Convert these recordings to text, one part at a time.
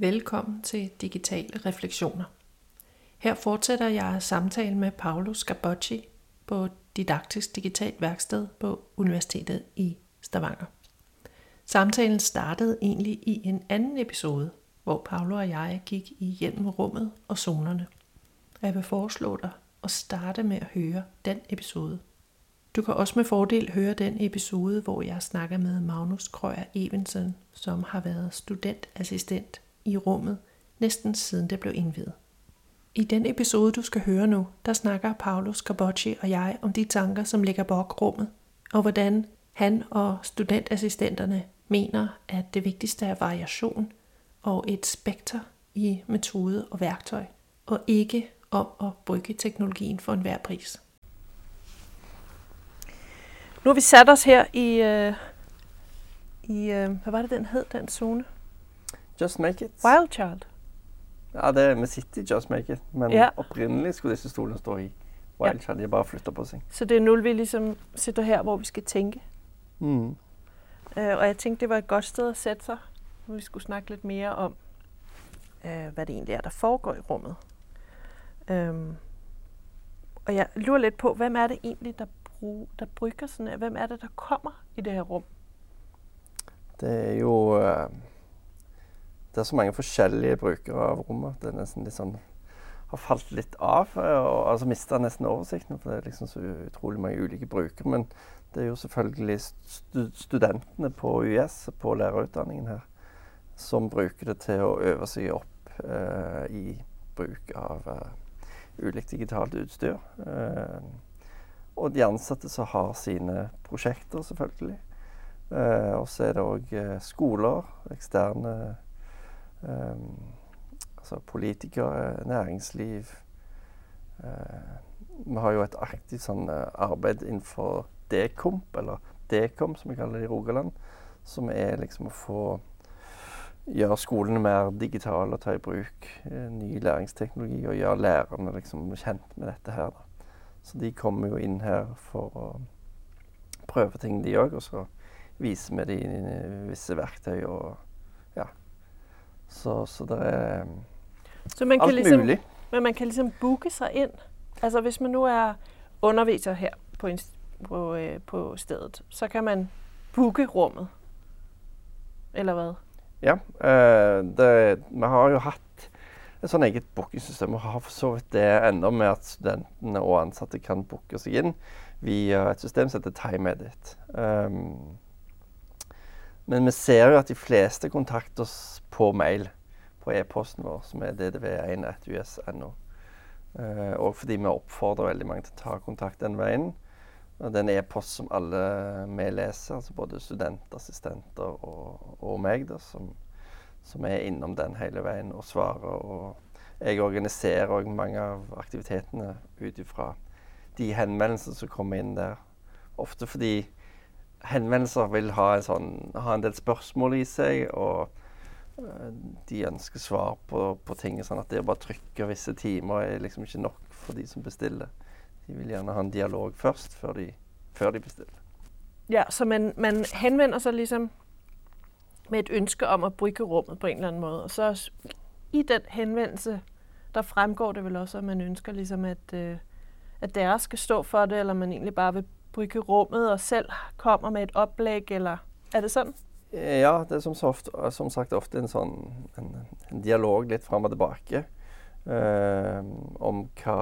Velkommen til Digitale Refleksioner. Her fortsætter jeg samtalen med Paolo Scabocci på Didaktisk Digitalt Værksted på Universitetet i Stavanger. Samtalen startede egentlig i en anden episode, hvor Paolo og jeg gik igennem rummet og zonerne. Jeg vil foreslå dig at starte med at høre den episode. Du kan også med fordel høre den episode, hvor jeg snakker med Magnus Krøyer Evensen, som har været studentassistent i rummet næsten siden det blev indvidet. I den episode, du skal høre nu, der snakker Paolo Scabocci og jeg om de tanker, som ligger bag rummet, og hvordan han og studentassistenterne mener, at det vigtigste er variation og et spekter i metode og værktøj, og ikke om at bruge teknologien for enhver pris. Nu har vi sat os her i, øh, i øh, hvad var det den hed, den zone? Just Make It. Wild Child. Ja, det, vi sitter i Just Make It, men Ja. opprinnelig skulle disse stolene stå i Wild Child. De bare flytter på seg. Så det er nå vi liksom sitter her, hvor vi skal tænke. Mm. Uh, og jeg tenkte det var et godt sted at sætte seg, når vi skulle snakke litt mer om, uh, hva det egentlig er, der foregår i rummet. Um, og jeg lurer litt på, hvem er det egentlig, der, brug, der brygger sånn? Hvem er det, der kommer i det her rum? Det er jo eh, Det er så mange forskjellige brukere av rommet. at Det nesten litt sånn Har falt litt av. eh, Og altså mista nesten oversikten, for det er liksom så utrolig mange ulike brukere. Men det er jo selvfølgelig stu studentene på UiS, på lærerutdanningen her, som bruker det til å øve seg opp eh, i bruk av eh, ulikt digitalt utstyr. Eh, og de ansatte som har sine prosjekter, selvfølgelig. Eh, og så er det òg eh, skoler, eksterne Altså politikere, næringsliv. Eh, vi har jo et aktivt sånn, eh, arbeid innenfor Dekomp, eller Dekom som vi kaller det i Rogaland. Som er liksom å få gjøre skolene mer digitale og ta i bruk eh, ny læringsteknologi. Og gjøre lærerne liksom kjent med dette her. Da. Så de kommer jo inn her for å prøve ting, de òg. Og så viser vi dem visse verktøy og. Så, så det er Så man kan alt liksom, mulig. Men man kan liksom booke seg inn. Altså hvis man nå er underviser her på, på, øh, på stedet, så kan man booke rummet. Eller hva? Ja. Øh, det, vi har jo hatt et sånn eget bookingsystem, og har for så vidt det enda med at studentene og ansatte kan booke seg inn via et system som heter TimeEdit. Um, men vi ser jo at de fleste kontakter oss på mail, på e-posten vår, som er ddv1.us.no. Uh, og fordi vi oppfordrer veldig mange til å ta kontakt den veien. Og det er en e-post som alle vi leser, altså både studentassistenter og, og meg, da, som, som er innom den hele veien og svarer. Og jeg organiserer òg mange av aktivitetene ut ifra de henvendelsene som kommer inn der. Ofte fordi henvendelser vil ha en, sånn, ha en del spørsmål i seg, og øh, de ønsker svar på, på ting. Sånn at det å bare trykke visse timer er liksom ikke nok for de som bestiller. De vil gjerne ha en dialog først, før de, før de bestiller. Ja, så man, man henvender seg liksom med et ønske om å brygge rummet på en eller annen måte. Og så i den henvendelse, der fremgår det vel også, at man ønsker liksom at, øh, at dere skal stå for det, eller man egentlig bare vil brygge rommet og selv kommer med et opplegg, eller er det sånn? Ja, det er som, så ofte, som sagt ofte en sånn en, en dialog litt fram og tilbake eh, om hva,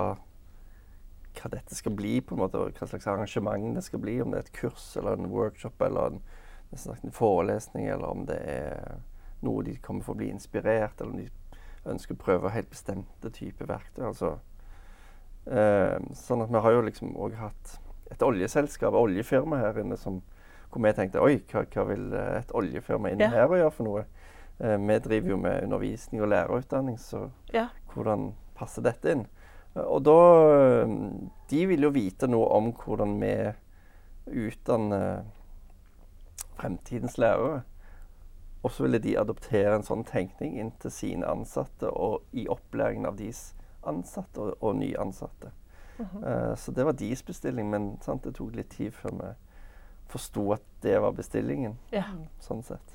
hva dette skal bli, på en måte, og hva slags arrangement det skal bli. Om det er et kurs eller en workshop eller en, en forelesning, eller om det er noe de kommer for å bli inspirert, eller om de ønsker å prøve helt bestemte typer verktøy. Altså, eh, sånn at vi har jo liksom òg hatt et oljeselskap, oljefirma her inne, som, hvor vi tenkte oi, hva, hva vil eh, et oljefirma inn Ja. her og gjøre for noe? Eh, vi driver jo med undervisning og lærerutdanning, så Ja. hvordan passer dette inn? Eh, Og da De vil jo vite noe om hvordan vi utdanner fremtidens lærere. Og så ville de adoptere en sånn tenkning inn til sine ansatte og i opplæringen av deres ansatte og, og nyansatte. Eh, så det var deres bestilling, men sant, det tok litt tid før vi forsto at det var bestillingen. Ja. sånn sett.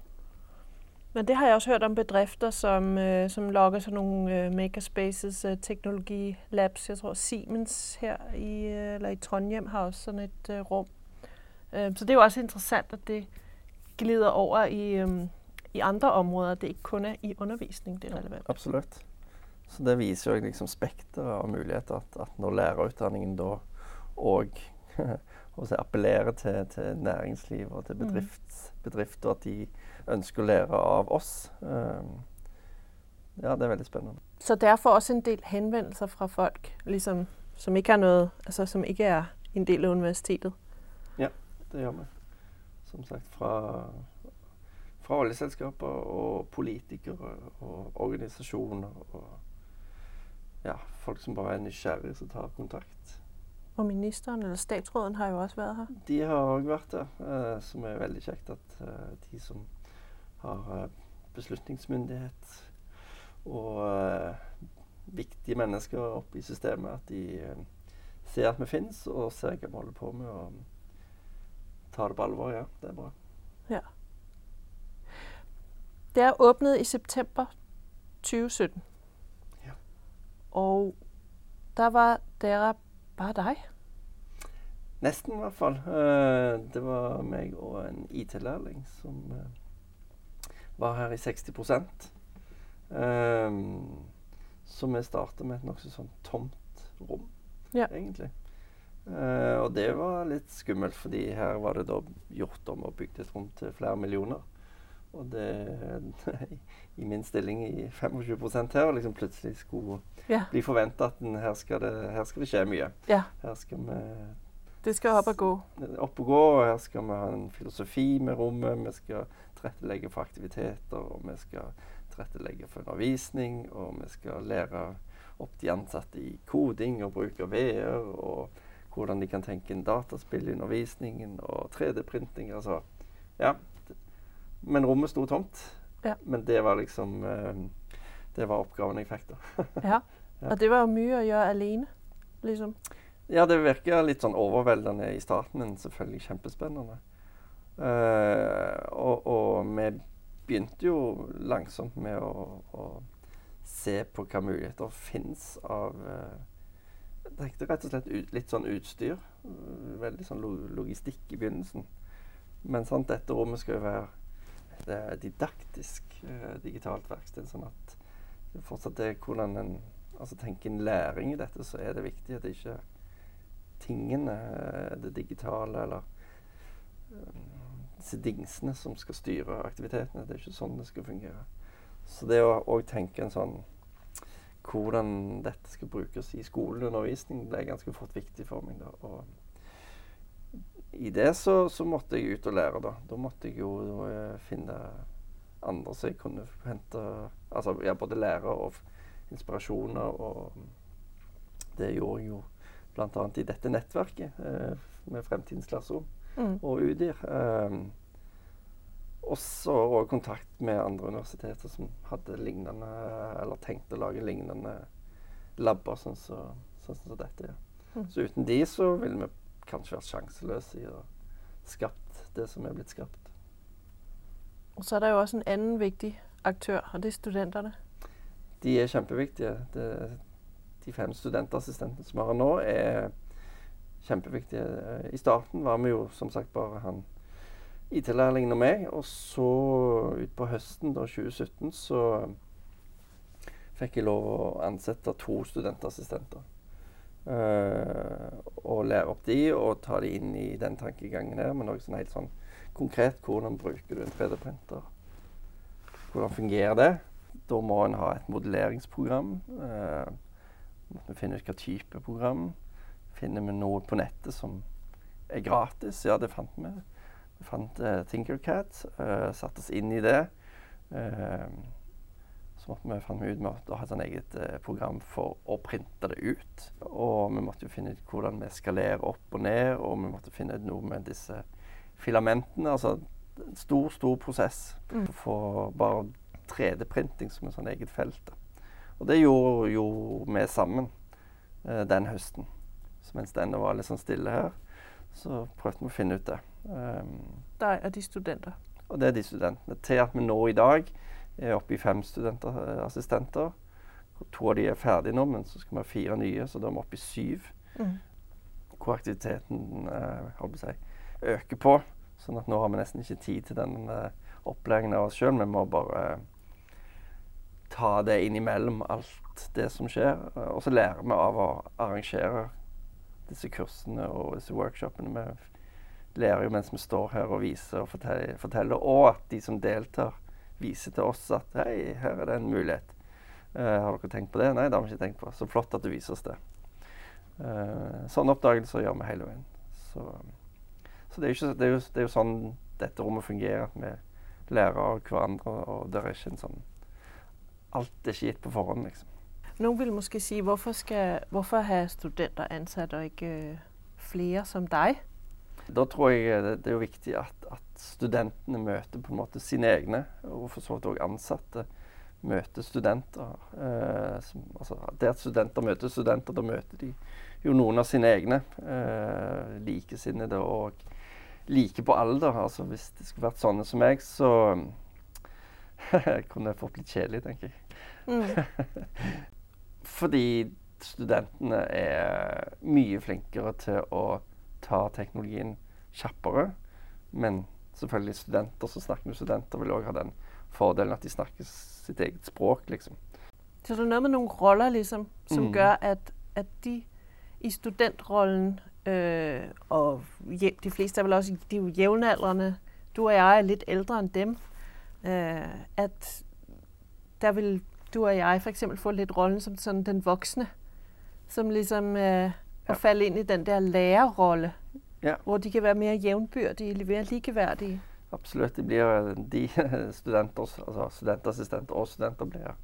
Men det har jeg også hørt om bedrifter, som, uh, som lager sånne nogle øh, makerspaces, uh, teknologi labs. Jeg tror Siemens her i, øh, eller i Trondheim har også sånn et øh. Øh, så det er jo også interessant, at det glider over i, um, i andre områder. At Det ikke kun er i undervisning det er relevant. Absolutt. Så det viser jo liksom spekteret av muligheter. At, at når lærerutdanningen da òg appellerer til, til næringsliv og til bedrift, bedrifter, at de ønsker å lære av oss. Um, ja, det er veldig spennende. Så derfor også en del henvendelser fra folk liksom, som ikke, noe, altså, som ikke er en del av universitetet? Ja, det gjør vi. Som sagt fra, fra oljeselskaper og politikere og organisasjoner. og ja, folk som bare er nysgjerrige, som tar kontakt. Og ministeren eller statsråden har jo også vært her? De har òg vært der, eh, som er veldig kjekt at eh, de som har eh, beslutningsmyndighet og eh, viktige mennesker oppe i systemet, at de ser at vi finnes, og ser hva vi holder på med, og tar det på alvor. Ja, det er bra. Ja. Det er åpnet i september 2017. Og da var dere bare deg? Nesten, i hvert fall. Uh, det var meg og en IT-lærling som uh, var her i 60 uh, Så vi starta med et nokså sånn tomt rom, ja. egentlig. og det var litt skummelt, fordi her var det da gjort om og bygd et rom til flere millioner. Og det i min stilling i 25 her, og liksom plutselig skulle ja. bli forventa at den, her, skal det, her, skal det, skje mye. Ja. Her skal vi Det skal opp og gå. Opp og gå, og her skal vi ha en filosofi med rommet. Vi skal tilrettelegge for aktiviteter, og vi skal tilrettelegge for undervisning, og vi skal lære opp de ansatte i koding og bruk av VR, og hvordan de kan tenke en dataspill i undervisningen, og 3D-printing. Altså, ja, men rommet sto tomt. Ja. Men det var liksom uh, Det var oppgaven jeg fikk, da. ja. Og det var mye å gjøre alene, liksom? Ja, det virka litt sånn overveldende i starten, men selvfølgelig kjempespennende. Uh, og, og, vi begynte jo langsomt med å, å se på hva muligheter finnes av uh, Jeg tenkte rett og slett ut, litt sånn utstyr. Veldig sånn logistikk i begynnelsen. Men sant, dette rommet skal jo være didaktisk uh, digitalt verksted. Sånn at det fortsatt er hvordan en altså tenker en læring i dette, så er det viktig at det ikke tingene, uh, det digitale eller disse dingsene som skal styre aktivitetene. Det er ikke sånn det skal fungere. Så det å òg tenke en sånn hvordan dette skal brukes i skoleundervisning, ble ganske fort viktig for meg. da, og i det så, så, måtte jeg ut og lære, da. Da måtte jeg jo uh, finne andre som jeg kunne hente Altså ja, både lære og inspirasjoner. Og det gjorde jeg jo bl.a. i dette nettverket uh, med Fremtidens klasserom mm. og UDIR. Um, også og kontakt med andre universiteter som hadde lignende Eller tenkte å lage lignende labber, sånn som så, sånn så dette. Ja. Mm. Så uten de så ville vi kanskje vært sjanseløse i å skapt det som er blitt skapt. Og så er det jo også en annen viktig aktør, og det er studentene. De er kjempeviktige. Det, de fem studentassistentene som vi har nå, er kjempeviktige. I starten var vi jo som sagt bare han IT-lærlingen og meg. Og så utpå høsten da 2017 så fikk jeg lov å ansette to studentassistenter. Uh, og lære opp de og ta de inn i den tankegangen her. Men òg sånn helt sånn konkret hvordan bruker du en 3D-printer? Hvordan fungerer det? Da må en ha et modelleringsprogram. Uh, må finne ut hva type program. Finner vi noe på nettet som er gratis? Ja, det fant vi. Vi fant uh, Thinkercat. Uh, satte oss inn i det. Uh, så måtte vi fant ut med å ha et sånn eget eh, program for å printe det ut. Og vi måtte finne ut hvordan vi skalerer opp og ned, og vi måtte finne ut noe med disse filamentene. Altså en stor, stor prosess mm. for bare 3D-printing som et sånn eget felt. Og det gjorde jo vi sammen eh, den høsten. Så mens denne var litt sånn stille her, så prøvde vi å finne ut det. Um, Der er de studenter? og det er de studentene. Til at vi nå i dag oppe i fem studentassistenter. To av de er ferdige nå, men så skal vi ha fire nye, så da er vi oppe i syv. Mm. Hvor aktiviteten eh, si, øker på. Sånn at nå har vi nesten ikke tid til den eh, opplæringen av oss sjøl. Vi må bare eh, ta det innimellom alt det som skjer. Og så lærer vi av å arrangere disse kursene og disse workshopene. Vi lærer jo mens vi står her og viser og forteller, forteller og at de som deltar, viser til oss at hei, her er det en mulighet. Uh, har dere tenkt på det? Nei, det har vi ikke tenkt på. Så flott at du viser oss det. Uh, sånne oppdagelser gjør vi hele veien. Så, så det, er ikke, det, er jo, det, er jo, sånn dette rommet fungerer. At vi lærer av hverandre, og det er ikke en sånn Alt er ikke gitt på forhånd, liksom. Noen vil måske si hvorfor, skal, hvorfor ha studenter ansatt og ikke flere som deg? Da tror jeg det, det er jo viktig at, at, studentene møter på en måte sine egne, og for så vidt òg ansatte møter studenter. Eh, som, altså, det at studenter møter studenter, da møter de jo noen av sine egne. Eh, likesinnede og like på alder. Altså, hvis det skulle vært sånne som meg, så kunne jeg fått litt kjedelig, tenker jeg. Mm. Fordi studentene er mye flinkere til å ta teknologien kjappere. Men selvfølgelig studenter som snakker med studenter, vil òg ha den fordelen at de snakker sitt eget språk, liksom. Så det er noe med noen roller liksom, som mm. gjør at, at, de i studentrollen øh, Og de fleste er vel også de er jo jevnaldrende. Du og jeg er litt eldre enn dem. Øh, at der vil du og jeg f.eks. få litt rollen som sånn den voksne. Som liksom øh, Å falle inn i den der lærerrolle. Ja. Hvor de kan være mer jevnbyrdige, mer likeverdige. Absolutt. De blir de studenter, altså studentassistenter og studenter blir,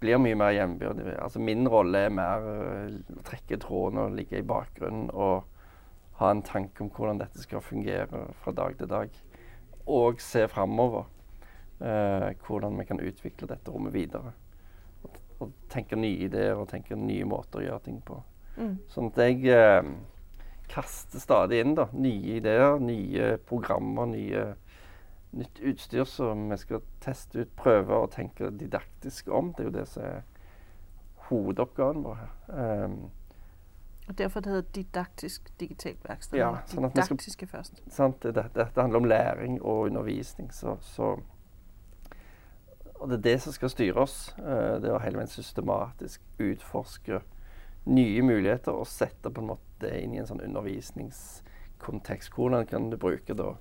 blir mye mer jevnbyrdige. Altså min rolle er mer å uh, trekke trådene og ligge i bakgrunnen og ha en tanke om hvordan dette skal fungere fra dag til dag. Og se framover. Uh, hvordan vi kan utvikle dette rommet videre og tenke nye ideer og tenke nye måter å gjøre ting på. Mm. Sånn at jeg eh, kaster stadig inn da, nye ideer, nye programmer, nye, nytt utstyr som vi skal teste ut, prøve og tenke didaktisk om. Det er jo det som er hovedoppgaven vår her. Um, og Derfor det heter didaktisk digitalt verksted. Ja, sånn Didaktiske skal, først. Sant, det, det, det, handler om læring og undervisning. så, så og det er det som skal styre oss. Uh, det å hele veien systematisk utforske nye muligheter og sette på en måte inn i en sånn undervisningskontekst. Hvordan kan du bruke da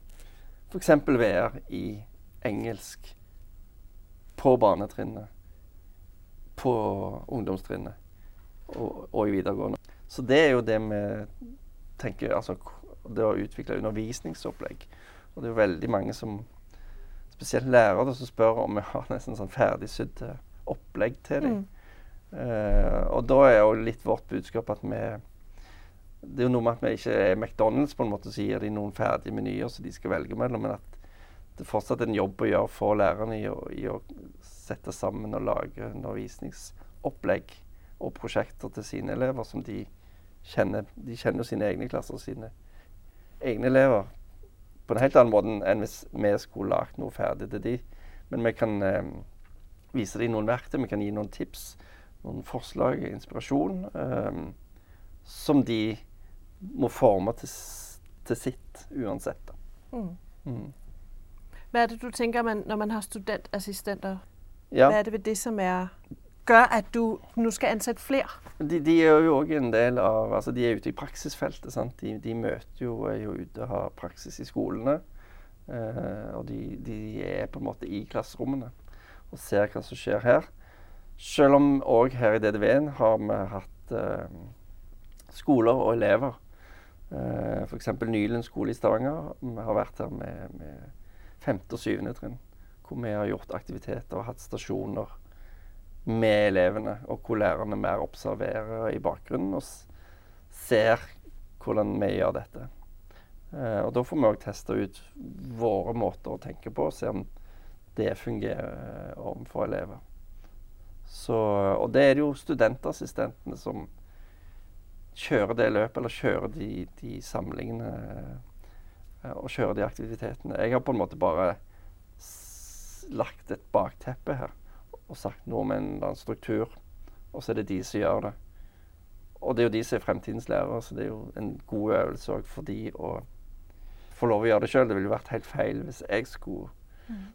f.eks. VR i engelsk på barnetrinnet, på ungdomstrinnet og, og, i videregående. Så det er jo det vi tenker Altså det å utvikle undervisningsopplegg. Og det er jo veldig mange som spesielt lærere som spør om vi har nesten sånn ferdigsydde opplegg til dem. Mm. Uh, og da er jo litt vårt budskap at vi Det er jo noe med at vi ikke er McDonald's på en måte så gir de noen ferdige menyer som de skal velge mellom, men at det fortsatt er en jobb å gjøre for lærerne i å, i å sette sammen og lage undervisningsopplegg og prosjekter til sine elever som de kjenner. De kjenner jo sine egne klasser og sine egne elever på en helt annen måte enn hvis vi skulle lagd noe ferdig til de. Men vi kan eh, vise dem noen verktøy, vi kan gi noen tips, noen forslag, inspirasjon, eh, som de må forme til, til sitt uansett. Mm. Mm. Hva er det du tenker man, når man har studentassistenter? Ja. Hva er det ved det som er gjør at du nå skal ansette flere? De, de er jo òg en del av altså De er ute i praksisfeltet. De, de, møter jo, er jo ute og har praksis i skolene. Eh, og de, de, er på en måte i klasserommene og ser hva som skjer her. Selv om òg her i DDV-en har vi hatt eh, skoler og elever. Eh, F.eks. Nylund skole i Stavanger. Vi har vært her med, med femte og syvende trinn. Hvor vi har gjort aktiviteter og hatt stasjoner med elevene, og hvor lærerne mer observerer i bakgrunnen og ser hvordan vi gjør dette. Uh, og Da får vi òg teste ut våre måter å tenke på og se om det fungerer overfor elever. Så, og det er det jo studentassistentene som kjører det løpet, eller kjøre de, de samlingene eh, og kjøre de aktivitetene. Jeg har på en måte bare lagt et bakteppe her og sagt noe om en eller annen struktur. Og så er det de som gjør det. Og det er jo de som er fremtidens lærere, så det er jo en god øvelse òg for de å få lov å gjøre det sjøl. Det ville jo vært helt feil hvis jeg skulle,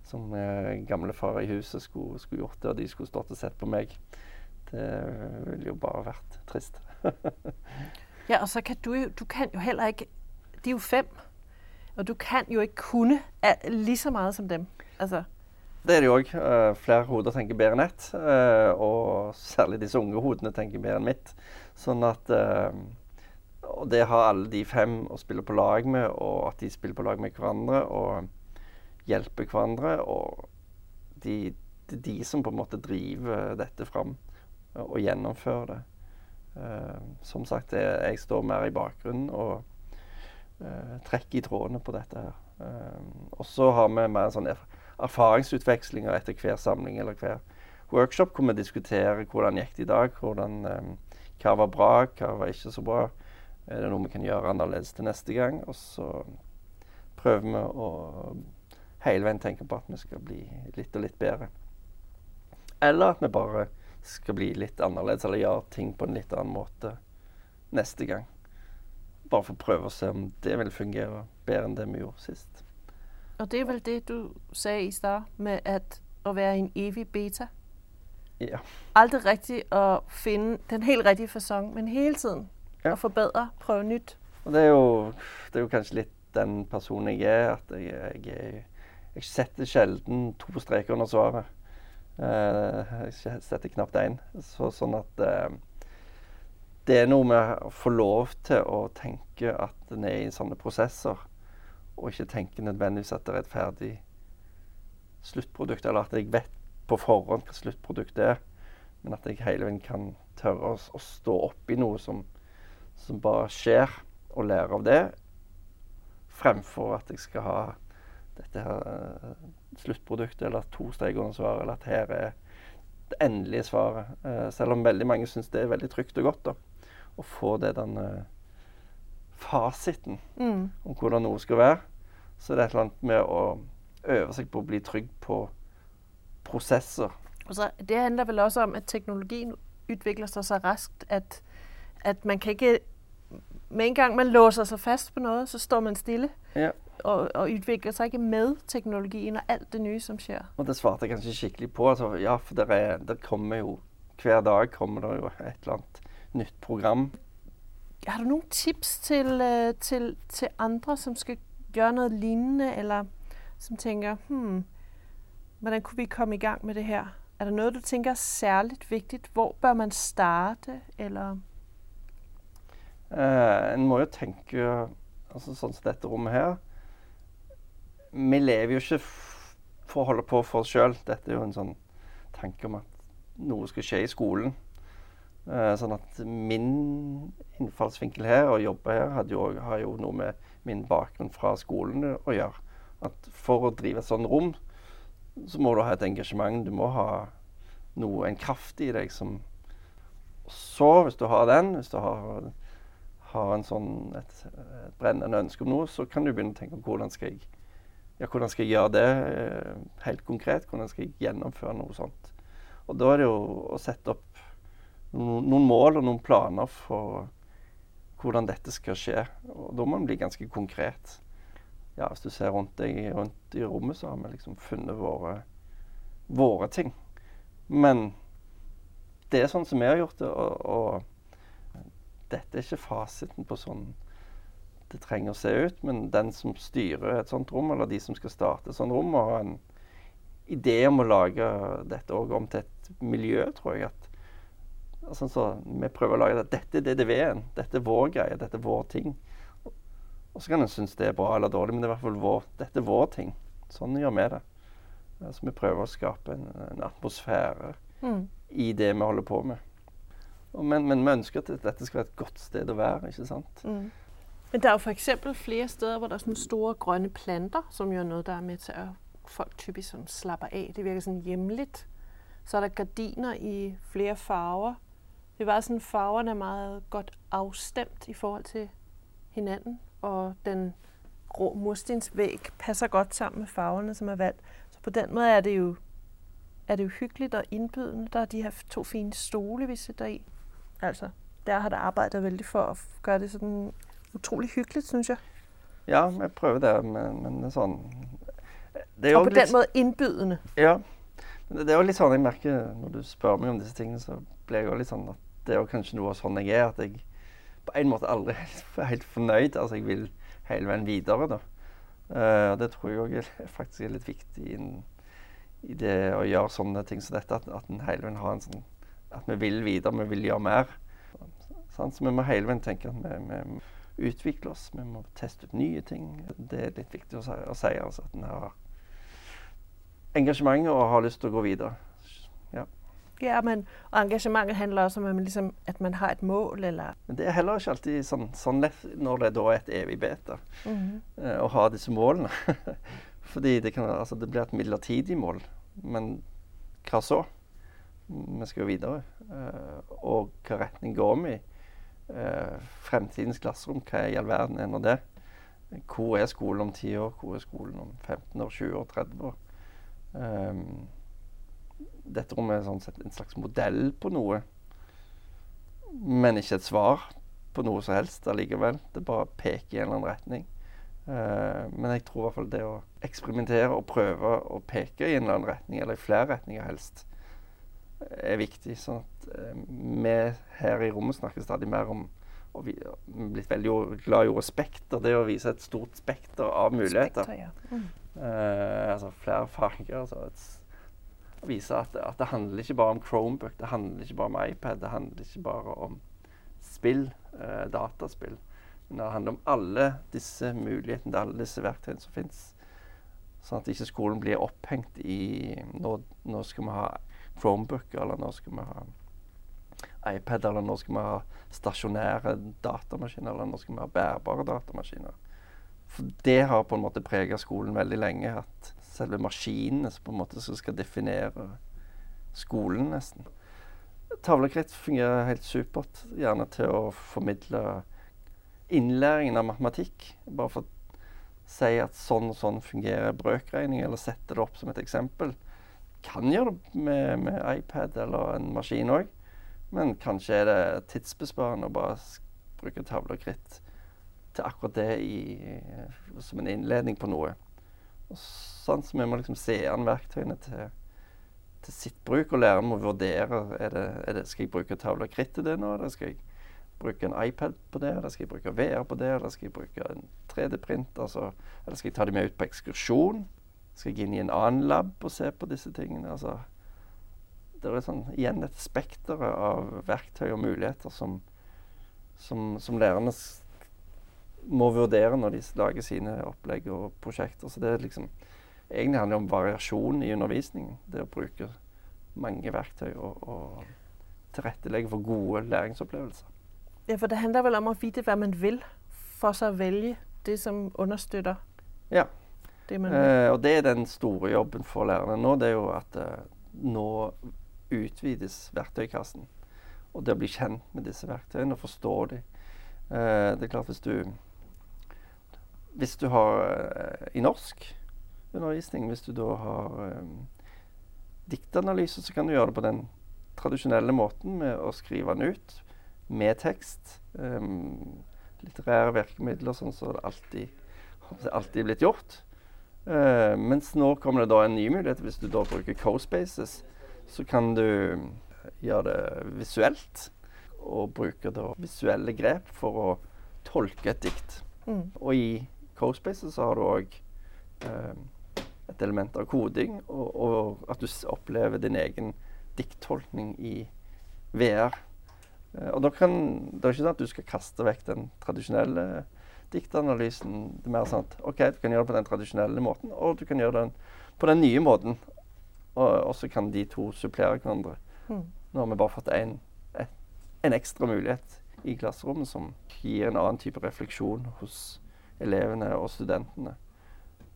som eh, gamlefar i huset, skulle, skulle gjort det, og de skulle stått og sett på meg. Det ville jo bare vært trist. Ja, og så kan du du kan jo heller ikke, de er jo fem, og du kan jo ikke kunne like så mye som dem. Altså, Det er det jo òg. flere hoder tenker bedre enn ett. eh, og særlig disse unge hodene tenker bedre enn mitt. Sånn at eh, Og det har alle de fem å spille på lag med, og at de spiller på lag med hverandre og hjelper hverandre. Og de, det er de som på en måte driver dette fram og gjennomfører det. Eh, som sagt, jeg, jeg står mer i bakgrunnen og eh, trekker i trådene på dette her. Eh, og så har vi mer en sånn erfaringsutvekslinger etter hver samling eller hver workshop, hvor vi diskuterer hvordan gikk det i dag, hvordan, hva var bra, hva var ikke så bra. Er det noe vi kan gjøre annerledes til neste gang? Og så prøver vi å hele veien tenke på at vi skal bli litt og litt bedre. Eller at vi bare skal bli litt annerledes, eller gjøre ting på en litt annen måte neste gang. Bare for å prøve å se om det vil fungere bedre enn det vi gjorde sist. og det er vel det, du sagde i stad, med at, å være i en evig beta. Ja. Aldri riktig å finne den helt riktige fasong, men hele tiden Ja. å forbedre, prøve nytt. Og det er jo, det er jo kanskje litt den personen jeg er. At jeg, jeg, jeg setter sjelden to streker under svaret. Eh, jeg setter knapt én. Så, sånn at eh, det er noe med å få lov til å tenke at en er i sånne prosesser, og ikke tenke nødvendigvis at det er et ferdig sluttprodukt, eller at jeg vet på forhånd hva sluttproduktet er, men at jeg hele veien kan tørre å, å stå oppi noe som, som bare skjer, og lære av det, fremfor at jeg skal ha dette her eh, sluttproduktet, eller to streker under svaret, eller at her er det endelige svaret. Eh, selv om veldig mange syns det er veldig trygt og godt da, å få det den eh, fasiten Mm. om hvordan noe skal være, så det er et eller annet med å øve seg på å bli trygg på prosesser. Altså, det handler vel også om, at teknologien utvikler seg så raskt, at, at man kan ikke, med en gang man låser seg fast på noe, så står man stille Ja. Og, og seg sig ikke med teknologien og alt det nye, som skjer. Og det svarte jeg kanskje skikkelig på. Altså, ja, for der, er, der, kommer jo Hver dag kommer det jo et eller annet nytt program. Har du noen tips til, øh, til, til andre, som skal gjøre noe lignende, eller som tænker, hmm, hvordan kunne vi komme i gang med det her? Er det noe du tænker er særlig viktig? Hvor bør man starte? Eller Eh, en må jo tenke altså Sånn som dette rommet her Vi lever jo ikke for å holde på for oss sjøl. Dette er jo en sånn tanke om at noe skal skje i skolen. Eh, sånn at min innfallsvinkel her, og jobbe her, jo, har jo noe med min bakgrunn fra skolen å gjøre. At for å drive et sånt rom, så må du ha et engasjement. Du må ha noe, en kraft i deg som Så, hvis du har den, hvis du har har sånn, et, et brennende ønske om noe, så kan du begynne å tenke på hvordan skal jeg, ja, hvordan skal jeg gjøre det eh, helt konkret. Hvordan skal jeg gjennomføre noe sånt. Og da er det jo å sette opp noen, mål og noen planer for hvordan dette skal skje. Og da må man bli ganske konkret. Ja, hvis du ser rundt deg rundt i rommet, så har vi liksom funnet våre, våre ting. Men det er sånn som vi har gjort det. og, og dette er ikke fasiten på sånn det trenger å se ut, men den som styrer et sånt rom, eller de som skal starte et sånt rom, må ha en idé om å lage dette òg om til et miljø, tror jeg. at altså, så Vi prøver å lage det. Dette er DDV-en. Dette er vår greie. Dette er vår ting. Og så kan en synes det er bra eller dårlig, men det er i hvert fall vår, dette er vår ting. Sånn gjør vi det. Så vi prøver å skape en, en atmosfære mm. i det vi holder på med. Og Men, men vi ønsker at dette skal være et godt sted å være. ikke sant? Mm. Men der er jo for eksempel flere steder, hvor der er sådan store grønne planter, som jo er noget, der er med til at folk typisk sådan slapper af. Det virker sådan hjemligt. Så er der gardiner i flere farver. Det er bare sådan, farverne er meget godt afstemt i forhold til hinanden. Og den grå murstensvæg passer godt sammen med farverne, som er valgt. Så på den måde er det jo, er det jo hyggeligt og indbydende. Der er de her to fine stole, vi sidder i. Altså, der har der arbejdet vældig for at gøre det sådan utrolig hyggeligt, synes jeg. Ja, jeg prøver det, men, men det er sånn det er Og på den måde indbydende. Ja. Men det er jo litt sånn jeg merker når du spør meg om disse tingene, så blir jeg jo litt sånn at det er jo kanskje noe sånn jeg er. At jeg på en måte aldri er helt fornøyd. Altså jeg vil hele veien videre, da. Uh, og det tror jeg òg faktisk er litt viktig i, i det å gjøre sånne ting som dette. At, at en hele veien har en sånn At vi vil videre, vi vil gjøre mer. Så, så vi må hele veien tenke at vi, vi utvikler oss. Vi må teste ut nye ting. Det er litt viktig å si, å si altså, at en har engasjement og har lyst til å gå videre. Ja. Ja, men og engasjementet handler også om liksom, at man har et mål, eller Men det er heller ikke alltid sånn, sånn lett når det da er et evig beta mm -hmm. eh, å ha disse målene. Fordi det, kan, altså, det blir et midlertidig mål. Men hva så? Vi skal jo videre. Eh, og hva retning går vi i? Eh, fremtidens klasserom, hva i all verden er nå det? Hvor er skolen om 10 år? Hvor er skolen om 15 år, 20 år, 30 år? Um, dette rommet er sånn sett en slags modell på noe, men ikke et svar på noe som helst allikevel. Det bare peker i en eller annen retning. Uh, men jeg tror i hvert fall det å eksperimentere og prøve å peke i en eller annen retning, eller i flere retninger helst, er viktig. Sånn at uh, vi her i rommet snakker stadig mer om og vi er blitt veldig glad i ordet spekter. Det å vise et stort spekter av muligheter. Spekter, ja. mm. uh, altså flere farger. Altså et vise at, at, det handler ikke bare om Chromebook, det handler ikke bare om iPad, det handler ikke bare om spill, eh, dataspill. Men det handler om alle disse mulighetene, alle disse verktøyene som fins. Sånn at ikke skolen blir opphengt i nå, nå skal vi ha Chromebook, eller nå skal vi ha iPad, eller nå skal vi ha stasjonære datamaskiner, eller nå skal vi ha bærbare datamaskiner. For det har på en måte prega skolen veldig lenge. At selve maskinene som på en måte skal definere skolen, nesten. Tavlekritt fungerer helt supert, gjerne til å formidle innlæringen av matematikk. Bare for å si at sånn og sånn fungerer brøkregning, eller sette det opp som et eksempel. Kan gjøre det med, med iPad eller en maskin òg, men kanskje er det tidsbesparende å bare bruke tavle og kritt til akkurat det i, som en innledning på noe. Og sånn, så vi må liksom se an verktøyene til, til, sitt bruk, og læreren må vurdere er det, er det, skal jeg bruke tavle og kritt til det nå, eller skal jeg bruke en iPad på det, eller skal jeg bruke VR på det, eller skal jeg bruke en 3D-print, altså, eller skal jeg ta dem med ut på ekskursjon? Skal jeg inn i en annen lab og se på disse tingene? altså det er sånn, igjen et spekter av verktøy og muligheter som, som, som lærerne må vurdere når de lager sine opplegg og prosjekter. Så det er liksom egentlig handler om variasjon i undervisningen. Det å bruke mange verktøy og, og tilrettelegge for gode læringsopplevelser. Ja, for det handler vel om å vite hva man vil, for så å velge det som understøtter ja. Det man. Eh, og det er den store jobben for lærerne nå. Det er jo at eh, nå utvides verktøykassen. Og det å bli kjent med disse verktøyene og forstå dem. Eh, det er klart hvis du hvis du har i norsk undervisning, hvis du da har diktanalyse, så kan du gjøre det på den tradisjonelle måten med å skrive den ut med tekst. Um, litterære virkemidler, sånn som det alltid, alltid blitt gjort. Uh, mens nå kommer det da en ny mulighet. Hvis du da bruker CoSpaces, så kan du gjøre det visuelt. Og bruke da visuelle grep for å tolke et dikt. Mm. Og i CoSpaces så har du òg uh, et element av koding, og, og, at du opplever din egen dikttolkning i VR. Uh, og da kan, Det er ikke sånn at du skal kaste vekk den tradisjonelle diktanalysen. Det er mer sånn OK, du kan gjøre det på den tradisjonelle måten, og du kan gjøre det på den nye måten. Og, og så kan de to supplere hverandre. Mm. Nå har vi bare fått en, en ekstra mulighet i klasserommet som gir en annen type refleksjon hos elevene og studentene.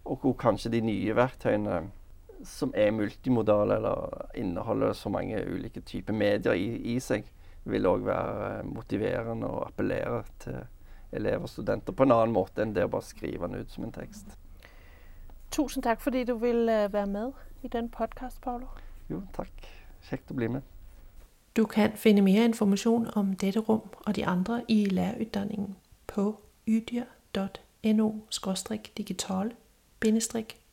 Og hvor kanskje de nye verktøyene som er multimodale eller inneholder så mange ulike typer medier i, i seg, vil òg være motiverende og appellere til elever og studenter på en annen måte enn det å bare skrive den ut som en tekst. Tusen takk fordi du vil øh, være med i den podkast, Paolo. Jo, takk. Kjekt å bli med. Du kan finne mer informasjon om dette rom og de andre i lærerutdanningen på ydyr.no digital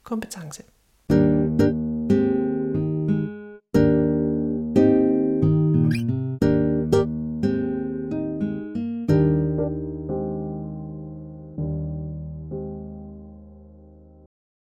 kompetanse.